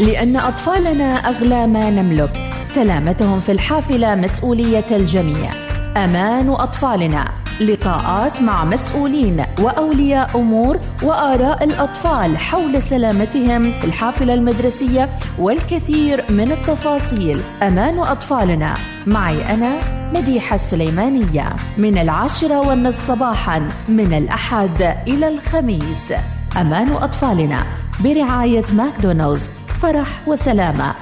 لأن أطفالنا أغلى ما نملك. سلامتهم في الحافلة مسؤولية الجميع. أمان أطفالنا. لقاءات مع مسؤولين وأولياء أمور وآراء الأطفال حول سلامتهم في الحافلة المدرسية والكثير من التفاصيل. أمان أطفالنا. معي أنا مديحة السليمانية. من العاشرة والنصف صباحا من الأحد إلى الخميس. أمان أطفالنا. برعاية ماكدونالدز. فرح وسلامة.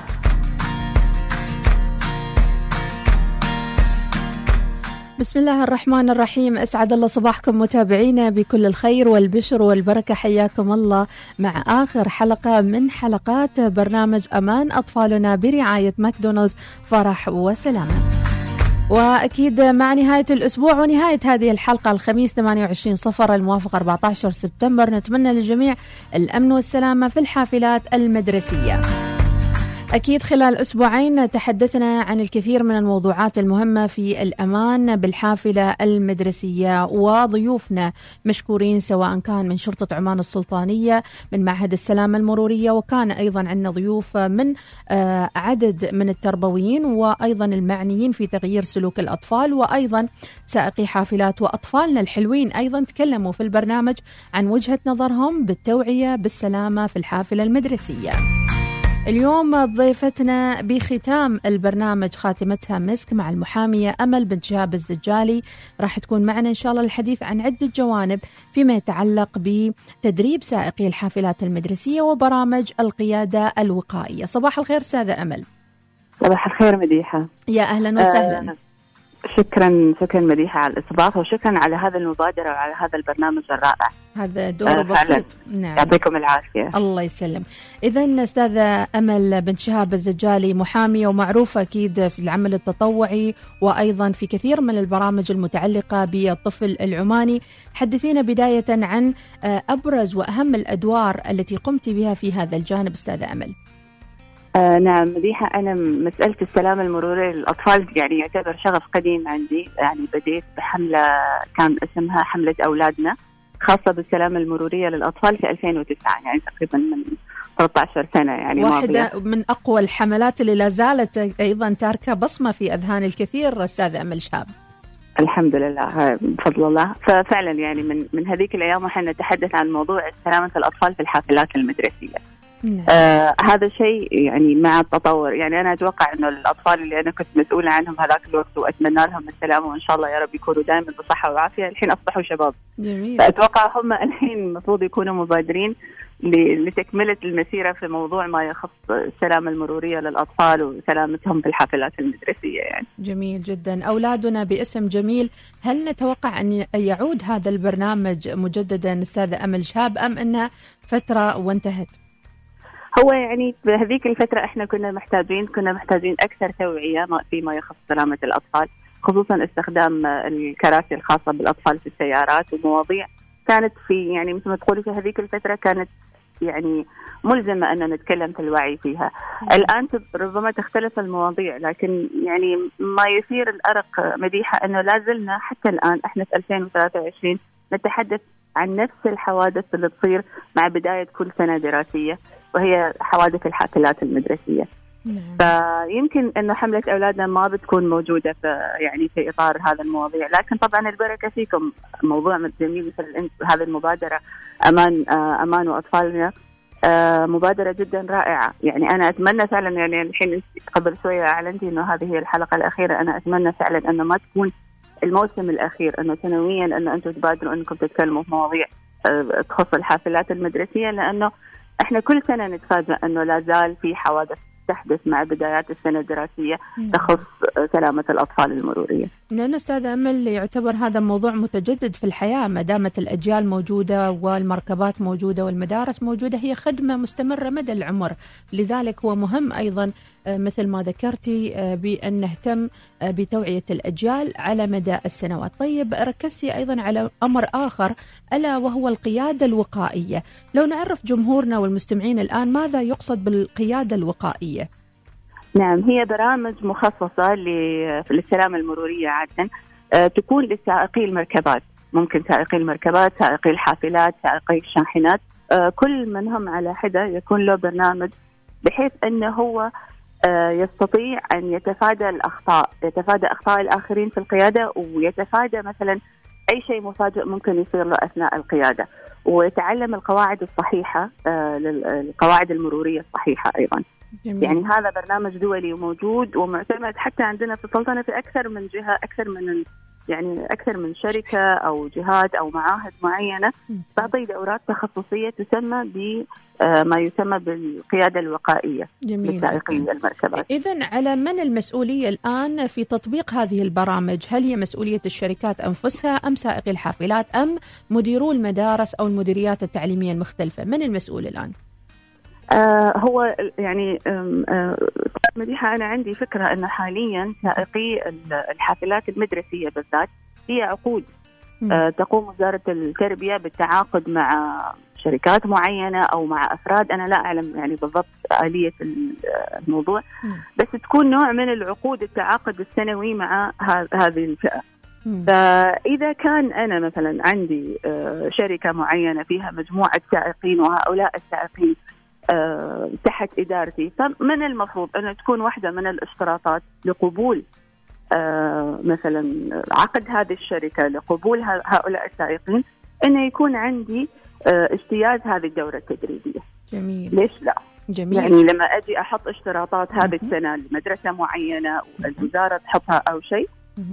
بسم الله الرحمن الرحيم. أسعد الله صباحكم متابعينا بكل الخير والبشر والبركة. حياكم الله مع آخر حلقة من حلقات برنامج أمان أطفالنا برعاية ماكدونالدز. فرح وسلامة. وأكيد مع نهاية الأسبوع ونهاية هذه الحلقة الخميس 28 صفر الموافق 14 سبتمبر نتمنى للجميع الأمن والسلامة في الحافلات المدرسية. أكيد خلال أسبوعين تحدثنا عن الكثير من الموضوعات المهمة في الأمان بالحافلة المدرسية وضيوفنا مشكورين سواء كان من شرطة عمان السلطانية من معهد السلامة المرورية وكان أيضا عندنا ضيوف من آه، عدد من التربويين وأيضا المعنيين في تغيير سلوك الأطفال وأيضا سائقي حافلات وأطفالنا الحلوين أيضا تكلموا في البرنامج عن وجهة نظرهم بالتوعية بالسلامة في الحافلة المدرسية. اليوم ضيفتنا بختام البرنامج خاتمتها مسك مع المحامية أمل بنت شهاب الزجالي. راح تكون معنا إن شاء الله الحديث عن عدة جوانب فيما يتعلق بتدريب سائقي الحافلات المدرسية وبرامج القيادة الوقائية. صباح الخير أستاذة أمل. صباح الخير مديحة. يا أهلا وسهلا. آه شكرا شكرا مديحة على الاستضافة وشكرا على هذه المبادرة وعلى هذا البرنامج الرائع. هذا دور آه بسيط. نعم. يعطيكم العافية. الله يسلم. إذا أستاذة أمل بنت شهاب الزجالي محامية ومعروفة أكيد في العمل التطوعي وأيضا في كثير من البرامج المتعلقة بالطفل العماني. حدثينا بداية عن آه، أبرز وأهم الأدوار التي قمت بها في هذا الجانب أستاذة أمل. آه نعم مديحة أنا مسألة السلامة المرورية للأطفال يعني يعتبر شغف قديم عندي يعني بديت بحملة كان اسمها حملة أولادنا خاصة بالسلامة المرورية للأطفال في 2009 يعني تقريبا من 13 سنة يعني واحدة ماضية. من أقوى الحملات اللي لا زالت أيضا تاركة بصمة في أذهان الكثير أستاذ أمل شاب الحمد لله بفضل الله ففعلا يعني من من هذيك الأيام إحنا نتحدث عن موضوع سلامة الأطفال في الحافلات المدرسية. نعم. آه هذا شيء يعني مع التطور يعني أنا أتوقع إنه الأطفال اللي أنا كنت مسؤولة عنهم هذاك الوقت وأتمنى لهم السلامة وإن شاء الله يا رب يكونوا دائما بصحة وعافية الحين أصبحوا شباب جميل فأتوقع هم الحين المفروض يكونوا مبادرين لتكملة المسيرة في موضوع ما يخص السلامة المرورية للأطفال وسلامتهم في الحافلات المدرسية يعني. جميل جدا، أولادنا باسم جميل، هل نتوقع أن يعود هذا البرنامج مجددا أستاذة أمل شاب أم إنها فترة وانتهت؟ هو يعني بهذيك الفترة إحنا كنا محتاجين كنا محتاجين أكثر توعية فيما يخص سلامة الأطفال خصوصا استخدام الكراسي الخاصة بالأطفال في السيارات ومواضيع كانت في يعني مثل ما تقولي في هذيك الفترة كانت يعني ملزمة أن نتكلم في الوعي فيها. الآن ربما تختلف المواضيع لكن يعني ما يثير الأرق مديحة أنه لا زلنا حتى الآن إحنا في 2023 نتحدث عن نفس الحوادث اللي تصير مع بداية كل سنة دراسية. وهي حوادث الحافلات المدرسية. نعم. فيمكن إنه حملة أولادنا ما بتكون موجودة في يعني في إطار هذا المواضيع، لكن طبعا البركة فيكم موضوع جميل مثل هذه المبادرة أمان آه، أمان وأطفالنا. آه، مبادرة جدا رائعة. يعني أنا أتمنى فعلا يعني الحين قبل شوية أعلنتي أنه هذه هي الحلقة الأخيرة. أنا أتمنى فعلا أنه ما تكون الموسم الأخير أنه سنويا أنه أنتم تبادروا أنكم تتكلموا في مواضيع آه، تخص الحافلات المدرسية لأنه إحنا كل سنة نتفاجأ إنه لا زال في حوادث تحدث مع بدايات السنة الدراسية تخص سلامة الأطفال المرورية. لأن أستاذ أمل يعتبر هذا موضوع متجدد في الحياة ما دامت الأجيال موجودة والمركبات موجودة والمدارس موجودة هي خدمة مستمرة مدى العمر. لذلك هو مهم أيضا آه، مثل ما ذكرتي آه، بأن نهتم آه، بتوعية الأجيال على مدى السنوات. طيب ركزتي أيضا على أمر آخر ألا وهو القيادة الوقائية. لو نعرف جمهورنا والمستمعين الآن ماذا يقصد بالقيادة الوقائية؟ نعم هي برامج مخصصة للسلامة المرورية عادة. تكون لسائقي المركبات ممكن سائقي المركبات سائقي الحافلات سائقي الشاحنات كل منهم على حدة يكون له برنامج بحيث إنه هو آه، يستطيع أن يتفادى الأخطاء، يتفادى أخطاء الآخرين في القيادة ويتفادى مثلا أي شيء مفاجئ ممكن يصير له أثناء القيادة، ويتعلم القواعد الصحيحة آه، القواعد المرورية الصحيحة أيضا. جميل. يعني هذا برنامج دولي وموجود ومعتمد حتى عندنا في السلطنه في أكثر من جهة أكثر من يعني أكثر من شركة أو جهات أو معاهد معينة تعطي دورات تخصصية تسمى ب آه، ما يسمى بالقيادة الوقائية جميل لسائقي المركبات. اذا على من المسؤولية الآن في تطبيق هذه البرامج؟ هل هي مسؤولية الشركات أنفسها أم سائقي الحافلات أم مديرو المدارس أو المديريات التعليمية المختلفة؟ من المسؤول الآن؟ آه هو يعني آه مديحة أنا عندي فكرة انه حاليا سائقي الحافلات المدرسية بالذات هي عقود. آه تقوم وزارة التربية بالتعاقد مع شركات معينة أو مع أفراد. أنا لا أعلم يعني بالضبط آلية الموضوع بس تكون نوع من العقود التعاقد السنوي مع هذه الفئة. فإذا كان أنا مثلا عندي آه، شركة معينة فيها مجموعة سائقين وهؤلاء السائقين تحت إدارتي فمن المفروض ان تكون واحدة من الاشتراطات لقبول آه، مثلا عقد هذه الشركة لقبول هؤلاء السائقين إنه يكون عندي آه، اجتياز هذه الدورة التدريبية. جميل. ليش لا؟ جميل. يعني لما أجي أحط اشتراطات هذه السنة لمدرسة معينة والوزارة تحطها أو شيء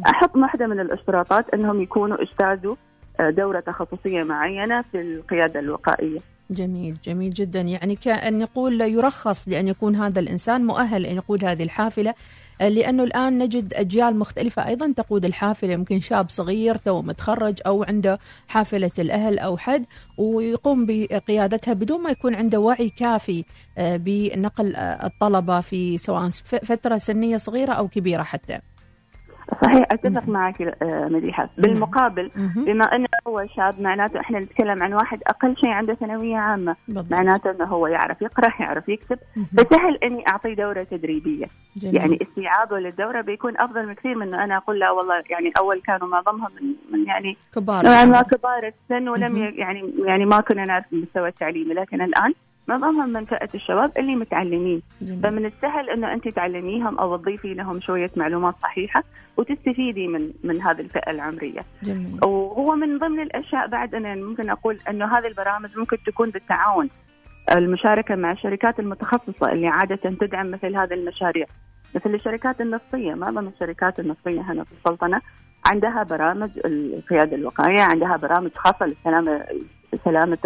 أحط واحدة من الاشتراطات إنهم يكونوا اجتازوا دورة تخصصية معينة في القيادة الوقائية. جميل جميل جدا. يعني كأن يقول يرخص لأن يكون هذا الإنسان مؤهل أن يقود هذه الحافلة لأنه الآن نجد أجيال مختلفة أيضا تقود الحافلة يمكن شاب صغير تو متخرج أو عنده حافلة الأهل أو حد ويقوم بقيادتها بدون ما يكون عنده وعي كافي آه، بنقل آه، الطلبة في سواء فترة سنية صغيرة أو كبيرة حتى. صحيح أتفق معك آه، مديحة. بالمقابل بما انه هو شاب معناته إحنا نتكلم عن واحد أقل شيء عنده ثانوية عامة. بالضبط. معناته إنه هو يعرف يقرأ يعرف يكتب. فسهل إني أعطيه دورة تدريبية. جميل. يعني استيعابه للدورة بيكون أفضل بكثير من إنه أنا أقول لا والله يعني أول كانوا معظمهم من, من يعني كبار. نوعا ما كبار السن ولم يعني يعني ما كنا نعرف المستوى التعليمي. لكن الآن معظمهم من فئة الشباب اللي متعلمين جميل. فمن السهل إنه أنت تعلميهم أو تضيفي لهم شوية معلومات صحيحة وتستفيدي من من هذه الفئة العمرية جميل. وهو من ضمن الأشياء بعد أنا ممكن أقول إنه هذه البرامج ممكن تكون بالتعاون المشاركة مع الشركات المتخصصة اللي عادة تدعم مثل هذه المشاريع مثل الشركات النفطية معظم الشركات النفطية هنا في السلطنة عندها برامج القيادة الوقائية عندها برامج خاصة للسلامه سلامة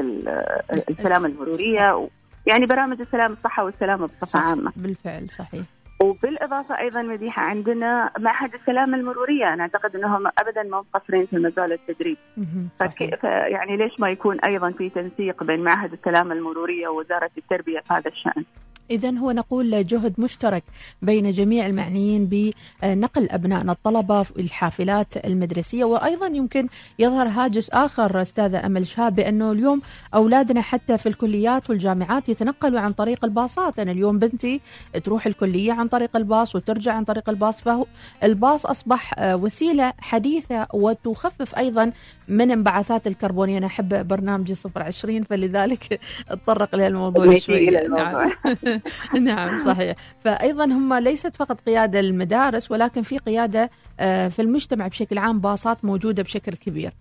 السلامة المروريه يعني برامج السلام الصحة والسلامة بصفة عامة. بالفعل صحيح. وبالإضافة أيضا مديحة عندنا معهد السلامة المرورية. أنا أعتقد أنهم ابدا ما مقصرين في مجال التدريب. يعني ليش ما يكون أيضا في تنسيق بين معهد السلامة المرورية ووزارة التربية في هذا الشأن؟ إذا هو نقول جهد مشترك بين جميع المعنيين بنقل أبنائنا الطلبة في الحافلات المدرسية وأيضا يمكن يظهر هاجس آخر أستاذة أمل شاب بأنه اليوم أولادنا حتى في الكليات والجامعات يتنقلوا عن طريق الباصات. أنا اليوم بنتي تروح الكلية عن طريق الباص وترجع عن طريق الباص فهو الباص أصبح وسيلة حديثة وتخفف أيضا من انبعاثات الكربونية. أنا أحب برنامج صفر عشرين فلذلك أتطرق للموضوع شوي. نعم. صحيح. فأيضا هم ليست فقط قيادة المدارس ولكن في قيادة آه، في المجتمع بشكل عام باصات موجودة بشكل كبير.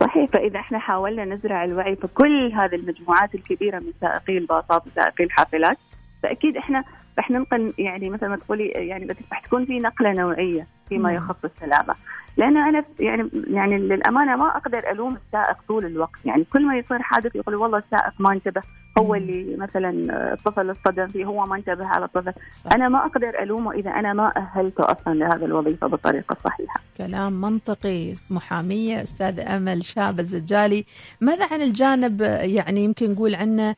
صحيح فإذا إحنا حاولنا نزرع الوعي في كل هذه المجموعات الكبيرة من سائقي الباصات وسائقي الحافلات فأكيد إحنا رح ننقل يعني مثل ما تقولي يعني رح تكون في نقلة نوعية فيما يخص السلامة. لأنه أنا يعني يعني للأمانة ما أقدر ألوم السائق طول الوقت. يعني كل ما يصير حادث يقول والله السائق ما انتبه. هو اللي مثلا الطفل اصطدم فيه هو ما انتبه على الطفل صح. أنا ما أقدر ألومه إذا أنا ما أهلته أصلا لهذه الوظيفة بالطريقة الصحيحه كلام منطقي محامية أستاذ أمل شاب الزجالي. ماذا عن الجانب يعني يمكن نقول عنه آه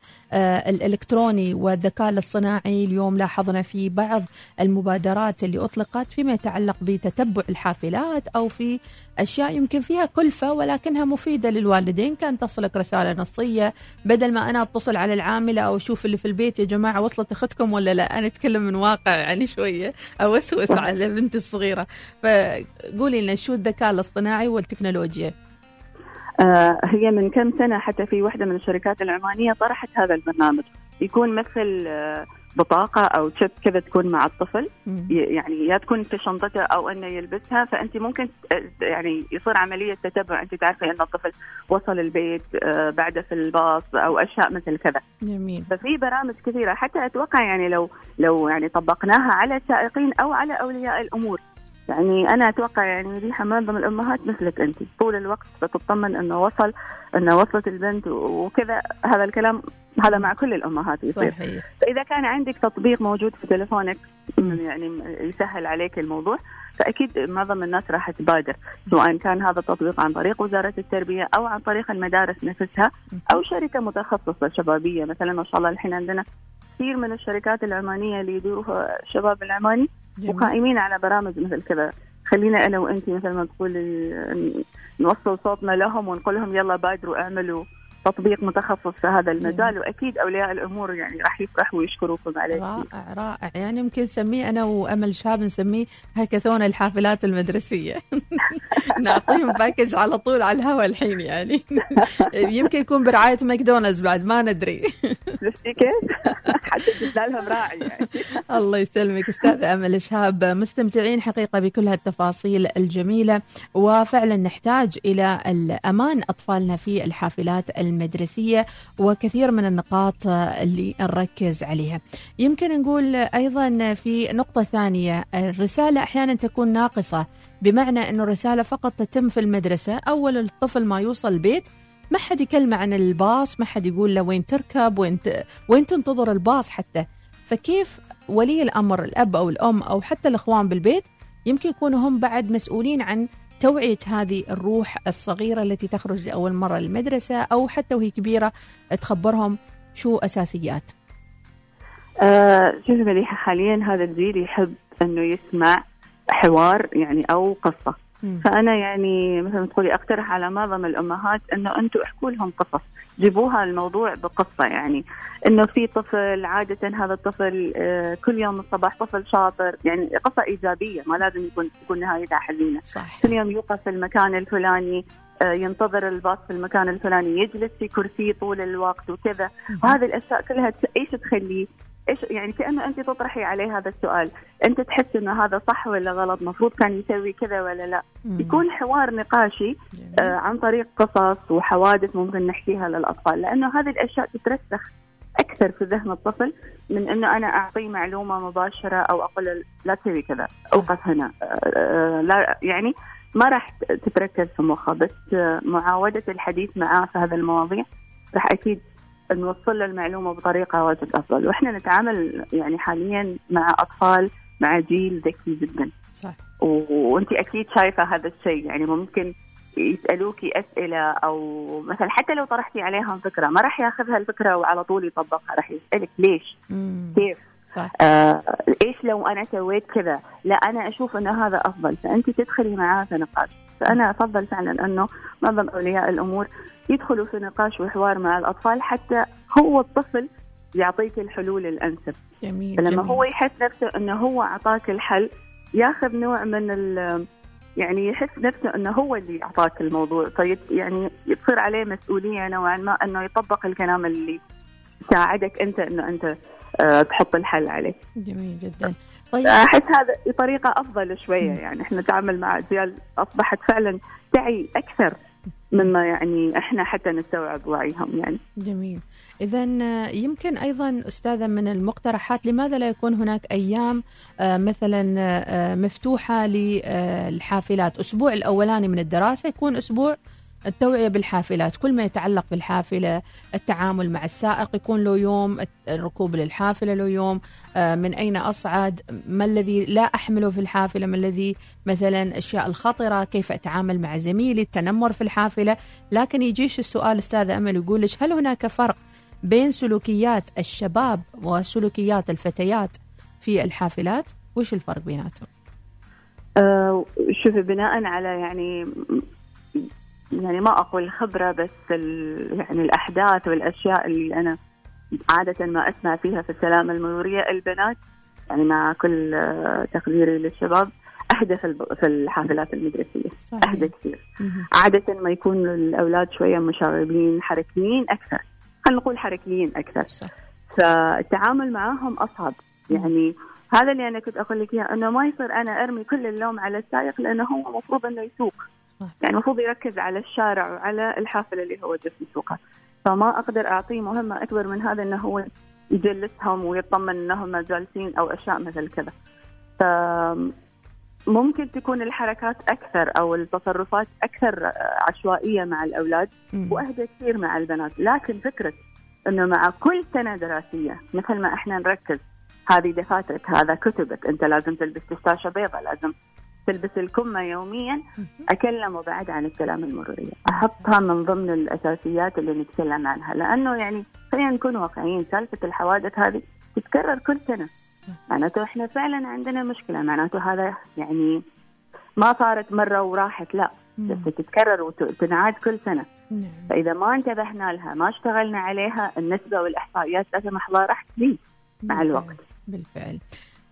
الإلكتروني والذكاء الاصطناعي. اليوم لاحظنا في بعض المبادرات اللي أطلقت فيما يتعلق بتتبع الحافلات أو في أشياء يمكن فيها كلفة ولكنها مفيدة للوالدين. كان تصلك رسالة نصية بدل ما أنا أتصل على العاملة أو أشوف اللي في البيت يا جماعة وصلت أختكم ولا لا؟ أنا أتكلم من واقع يعني شوية أوسوس على بنتي الصغيرة. فقولي لنا شو الذكاء الاصطناعي والتكنولوجيا؟ آه هي من كم سنة حتى في واحدة من الشركات العمانية طرحت هذا البرنامج. يكون مثل آه بطاقة أو تشيب كذا تكون مع الطفل. يعني يا تكون في شنطته أو إنه يلبسها فأنت ممكن ت- يعني يصير عملية تتبع. أنت تعرفي إن الطفل وصل البيت آه، بعده في الباص أو أشياء مثل كذا. جميل. ففي برامج كثيرة. حتى أتوقع يعني لو لو يعني طبقناها على السائقين أو على أولياء الأمور. يعني أنا أتوقع يعني ريحة معظم الأمهات مثلك أنت. طول الوقت بتطمن إنه وصل إنه وصلت البنت وكذا. هذا الكلام هذا مع كل الأمهات يصير. صحيح. فإذا كان عندك تطبيق موجود في تليفونك يعني يسهل عليك الموضوع فأكيد معظم الناس راح تبادر سواء كان هذا التطبيق عن طريق وزارة التربية أو عن طريق المدارس نفسها أو شركة متخصصة شبابية. مثلا ما شاء الله الحين عندنا كثير من الشركات العمانية اللي يديروها الشباب العماني جميل. وقائمين على برامج مثل كذا خلينا أنا وانت مثل ما تقولي نوصل صوتنا لهم ونقول لهم يلا بادروا اعملوا تطبيق متخصص في هذا المجال وأكيد أولياء الأمور يعني راح يفرحوا ويشكروكم عليه. رائع رائع. يعني يمكن نسميه أنا وأمل شاب نسميه هاكاثون الحافلات المدرسية. نعطيهم package على طول على الهواء الحين يعني. يمكن يكون برعاية ماكدونالدز بعد ما ندري. شفتي كيف؟ حتى جبنا لهم راعي يعني. الله يسلمك استاذة أمل شهاب. مستمتعين حقيقة بكل هالتفاصيل الجميلة وفعلا نحتاج إلى الأمان أطفالنا في الحافلات المدرسية وكثير من النقاط اللي نركز عليها. يمكن نقول أيضا في نقطة ثانية الرسالة أحيانا تكون ناقصة بمعنى إنه الرسالة فقط تتم في المدرسة أول الطفل ما يوصل البيت ما حد يكلمه عن الباص ما حد يقول له وين تركب وين. وين تنتظر الباص حتى فكيف ولي الأمر الأب أو الأم أو حتى الإخوان بالبيت يمكن يكونوا هم بعد مسؤولين عن توعية هذه الروح الصغيرة التي تخرج لأول مرة للمدرسة أو حتى وهي كبيرة تخبرهم شو أساسيات. آه شوفي مليحه حاليا هذا الجيل يحب إنه يسمع حوار يعني أو قصة مم. فأنا يعني مثل ما تقولي أقترح على معظم الأمهات إنه أنتم احكوا لهم قصص جيبوها الموضوع بقصة يعني إنه في طفل عادة هذا الطفل آه، كل يوم الصباح طفل شاطر يعني قصة إيجابية ما لازم يكون تكون نهايتها حزينة. صح كل يوم يوقف في المكان الفلاني آه، ينتظر الباص في المكان الفلاني يجلس في كرسي طول الوقت وكذا. وهذه الأشياء كلها إيش تخليه؟ إيش يعني كأنه أنت تطرحي عليه هذا السؤال. أنت تحس إنه هذا صح ولا غلط؟ مفروض كان يسوي كذا ولا لا؟ مم. يكون حوار نقاشي. آه، عن طريق قصص وحوادث ممكن نحكيها للأطفال. لأنه هذه الأشياء تترسخ أكثر في ذهن الطفل من إنه أنا أعطيه معلومة مباشرة أو أقول لا تسوي كذا أوقف هنا. آه، آه، لا يعني ما راح تتركز في مخه بس آه، معاودة الحديث معاه في هذه المواضيع راح أكيد نوصل له المعلومة بطريقة واجد أفضل. وإحنا نتعامل يعني حاليا مع أطفال مع جيل ذكي جدا. صح وأنت أكيد شايفة هذا الشيء. يعني ممكن يسألوكي أسئلة أو مثلا حتى لو طرحتي عليهم فكرة ما راح ياخذها الفكرة وعلى طول يطبقها راح يسألك ليش؟ مم. كيف؟ صح. آه إيش لو أنا سويت كذا؟ لا أنا أشوف انه هذا أفضل فأنت تدخلي معاه في نقاش. فأنا أفضل فعلا أنه معظم أولياء الأمور يدخلوا في نقاش وحوار مع الأطفال حتى هو الطفل يعطيك الحلول الأنسب. جميل فلما جميل. هو يحس نفسه أنه هو أعطاك الحل ياخذ نوع من ال يعني يحس نفسه أنه هو اللي أعطاك الموضوع. في يعني تصير عليه مسؤولية نوعا ما أنه يطبق الكلام اللي يساعدك أنت أنه أنت تحط الحل عليه. جميل جدا. طيب. أحس هذا طريقه أفضل شوية يعني. إحنا نتعامل مع اجيال أصبحت فعلا تعي أكثر مما يعني إحنا حتى نستوعب وعيهم يعني. جميل. إذا يمكن أيضا أستاذة من المقترحات لماذا لا يكون هناك أيام آه، مثلا آه، مفتوحة للحافلات؟ أسبوع الأولاني من الدراسة يكون أسبوع التوعية بالحافلات كل ما يتعلق بالحافلة التعامل مع السائق يكون له يوم الركوب للحافلة له يوم آه، من أين أصعد ما الذي لا أحمله في الحافلة ما الذي مثلا الأشياء الخطرة كيف أتعامل مع زميلي التنمر في الحافلة. لكن يجيش السؤال أستاذ أمل يقول لك هل هناك فرق بين سلوكيات الشباب وسلوكيات الفتيات في الحافلات؟ وش الفرق بيناتهم؟ آه، شوفي بناء على يعني يعني ما أقول خبرة بس يعني الأحداث والأشياء اللي أنا عادة ما أسمع فيها في السلامه المروريه البنات يعني مع كل آه، تقديري للشباب أهدى في الحافلات المدرسية. صحيح. أهدى كثير. عادة ما يكون الأولاد شوية مشاغبين حركيين أكثر. خلينا نقول حركيين أكثر. صح. فالتعامل معاهم أصعب. يعني هذا اللي أنا كنت أقول لك إياه إنه ما يصير أنا أرمي كل اللوم على السائق لأنه هو المفروض إنه يسوق. يعني المفروض يركز على الشارع وعلى الحافلة اللي هو جالس يسوقها. فما أقدر أعطيه مهمة أكبر من هذا إنه هو يجلسهم ويطمن إنهم جالسين أو أشياء مثل كذا. ف ممكن تكون الحركات أكثر أو التصرفات أكثر عشوائية مع الأولاد وأهدى كثير مع البنات. لكن فكرة إنه مع كل سنة دراسية مثل ما إحنا نركز هذه دفاترك هذا كتبك أنت لازم تلبس تشاشه بيضاء لازم تلبس الكمه يوميا اكلمه بعد عن الكلام المرورية. أحطها من ضمن الأساسيات اللي نتكلم عنها لأنه يعني خلينا نكون واقعيين سالفة الحوادث هذه تتكرر كل سنة. معناته إحنا فعلا عندنا مشكلة معناته هذا يعني ما صارت مرة وراحت لا. بس تتكرر وتنعاد كل سنة. نعم. فإذا ما انتبهنا لها ما اشتغلنا عليها النسبة والإحصائيات لا سمح الله راح تزيد مع الوقت. بالفعل.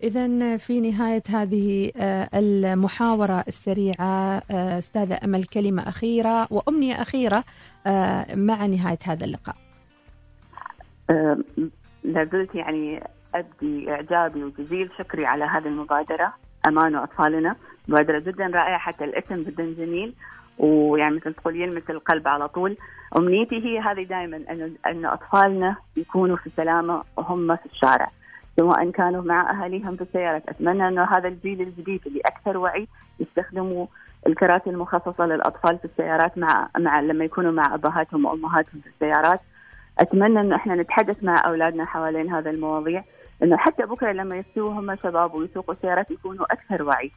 إذا في نهاية هذه آه، المحاورة السريعة آه، أستاذة أمل كلمة أخيرة وأمنية أخيرة آه، مع نهاية هذا اللقاء. لازلت يعني أبدي إعجابي وجزيل شكري على هذه المبادرة. أمان أطفالنا مبادرة جدا رائعة حتى الاسم جدا جميل. ويعني مثل تقول يلمس القلب على طول. أمنيتي هي هذه دائما أن أطفالنا يكونوا في سلامة وهم في الشارع. سواء كانوا مع اهاليهم في السيارات، اتمنى انه هذا الجيل الجديد اللي أكثر وعي يستخدموا الكراسي المخصصة للاطفال في السيارات مع مع لما يكونوا مع ابهاتهم وامهاتهم في السيارات. اتمنى انه إحنا نتحدث مع اولادنا حوالين هذا المواضيع، انه حتى بكرة لما يستووا هم شباب ويسوقوا سيارات يكونوا أكثر وعي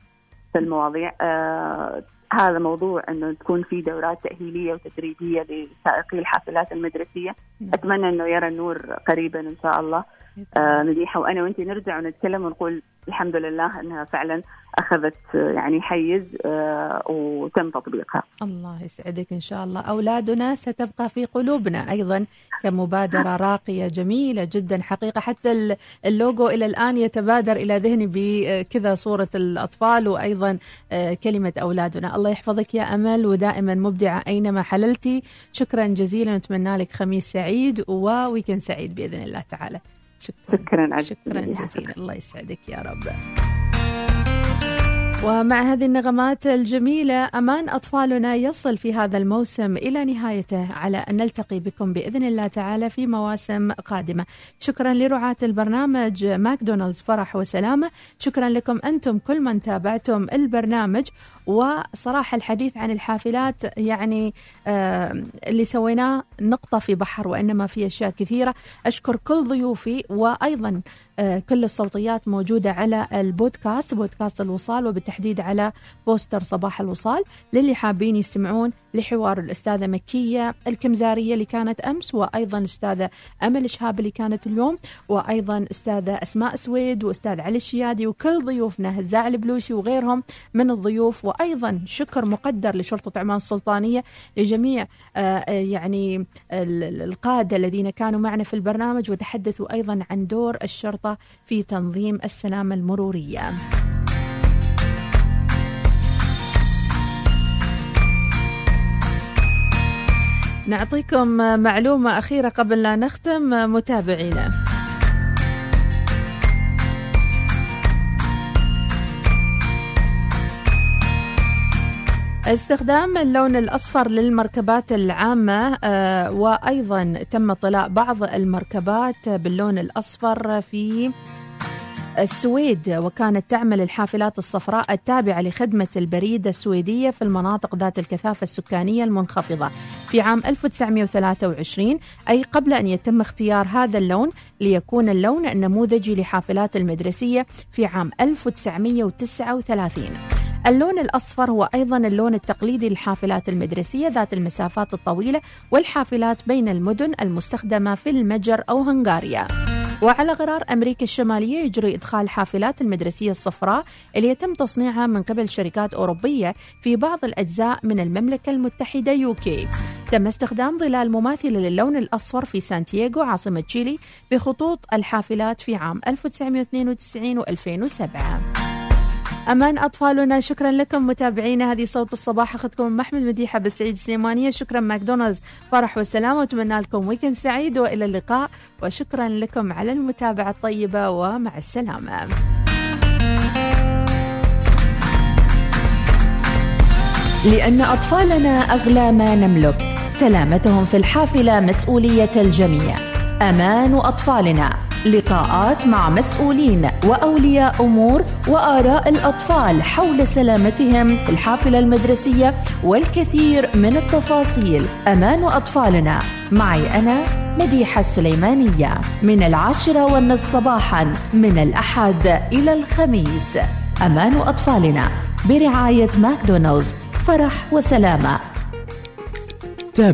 في المواضيع. آه هذا موضوع إنه تكون في دورات تأهيلية وتدريبيه لسائقي الحافلات المدرسية، نعم. أتمنى إنه يرى النور قريبا إن شاء الله. آه مديحة وأنا وانت نرجع ونتكلم ونقول الحمد لله إنها فعلا أخذت يعني حيز آه وتم تطبيقها. الله يسعدك إن شاء الله، أولادنا ستبقى في قلوبنا أيضا كمبادرة راقية جميلة جدا حقيقة حتى اللوجو إلى الآن يتبادر إلى ذهني بكذا صورة الأطفال وأيضا آه كلمة أولادنا، الله يحفظك يا أمل ودائما مبدعة أينما حللتي، شكرا جزيلا نتمنى لك خميس سعيد و weekend سعيد بإذن الله تعالى. شكرا. شكرا, شكرا جزيلا. الله يسعدك يا رب. ومع هذه النغمات الجميلة أمان أطفالنا يصل في هذا الموسم إلى نهايته على أن نلتقي بكم بإذن الله تعالى في مواسم قادمة. شكرا لرعاة البرنامج ماكدونالدز فرح وسلامة. شكرا لكم أنتم كل من تابعتم البرنامج. وصراحة الحديث عن الحافلات يعني اللي سويناه نقطة في بحر وإنما في أشياء كثيرة. أشكر كل ضيوفي وأيضا آه كل الصوتيات موجودة على البودكاست بودكاست الوصال وبالتحديد على بوستر صباح الوصال للي حابين يستمعون لحوار الأستاذة مكية الكمزارية اللي كانت أمس وأيضا الأستاذة أمل شهاب اللي كانت اليوم وأيضا أستاذة أسماء سويد وأستاذ علي الشيادي وكل ضيوفنا هزاع البلوشي وغيرهم من الضيوف. وأيضا شكر مقدر لشرطة عمان السلطانية لجميع آه يعني القادة الذين كانوا معنا في البرنامج وتحدثوا أيضا عن دور الشرطة في تنظيم السلامة المرورية. نعطيكم معلومة أخيرة قبل لا نختم متابعينا. استخدام اللون الأصفر للمركبات العامة آه، وأيضا تم طلاء بعض المركبات باللون الأصفر في السويد وكانت تعمل الحافلات الصفراء التابعة لخدمة البريد السويدية في المناطق ذات الكثافة السكانية المنخفضة في عام 1923 أي قبل أن يتم اختيار هذا اللون ليكون اللون النموذجي لحافلات المدرسية في عام 1939 اللون الأصفر هو أيضا اللون التقليدي للحافلات المدرسية ذات المسافات الطويلة والحافلات بين المدن المستخدمة في المجر أو هنغاريا. وعلى غرار أمريكا الشمالية يجري إدخال حافلات المدرسية الصفراء اللي يتم تصنيعها من قبل شركات أوروبية في بعض الأجزاء من المملكة المتحدة يوكي. تم استخدام ظلال مماثلة للون الأصفر في سانتياغو عاصمة تشيلي بخطوط الحافلات في عام 1992 و2007 أمان أطفالنا. شكرا لكم متابعينا. هذه صوت الصباح. أخذكم محمد مديحة بالسعيد سليمانية. شكرا ماكدونالدز. فرح والسلامة. وأتمنى لكم ويكند سعيد وإلى اللقاء. وشكرا لكم على المتابعة الطيبة. ومع السلامة. لأن أطفالنا أغلى ما نملك سلامتهم في الحافلة مسؤولية الجميع. أمان أطفالنا. لقاءات مع مسؤولين وأولياء أمور وآراء الأطفال حول سلامتهم في الحافلة المدرسية والكثير من التفاصيل. أمان أطفالنا. معي أنا مديحة السليمانية. من العاشرة والنصف صباحا من الأحد إلى الخميس. أمان أطفالنا. برعاية ماكدونالدز. فرح وسلامة.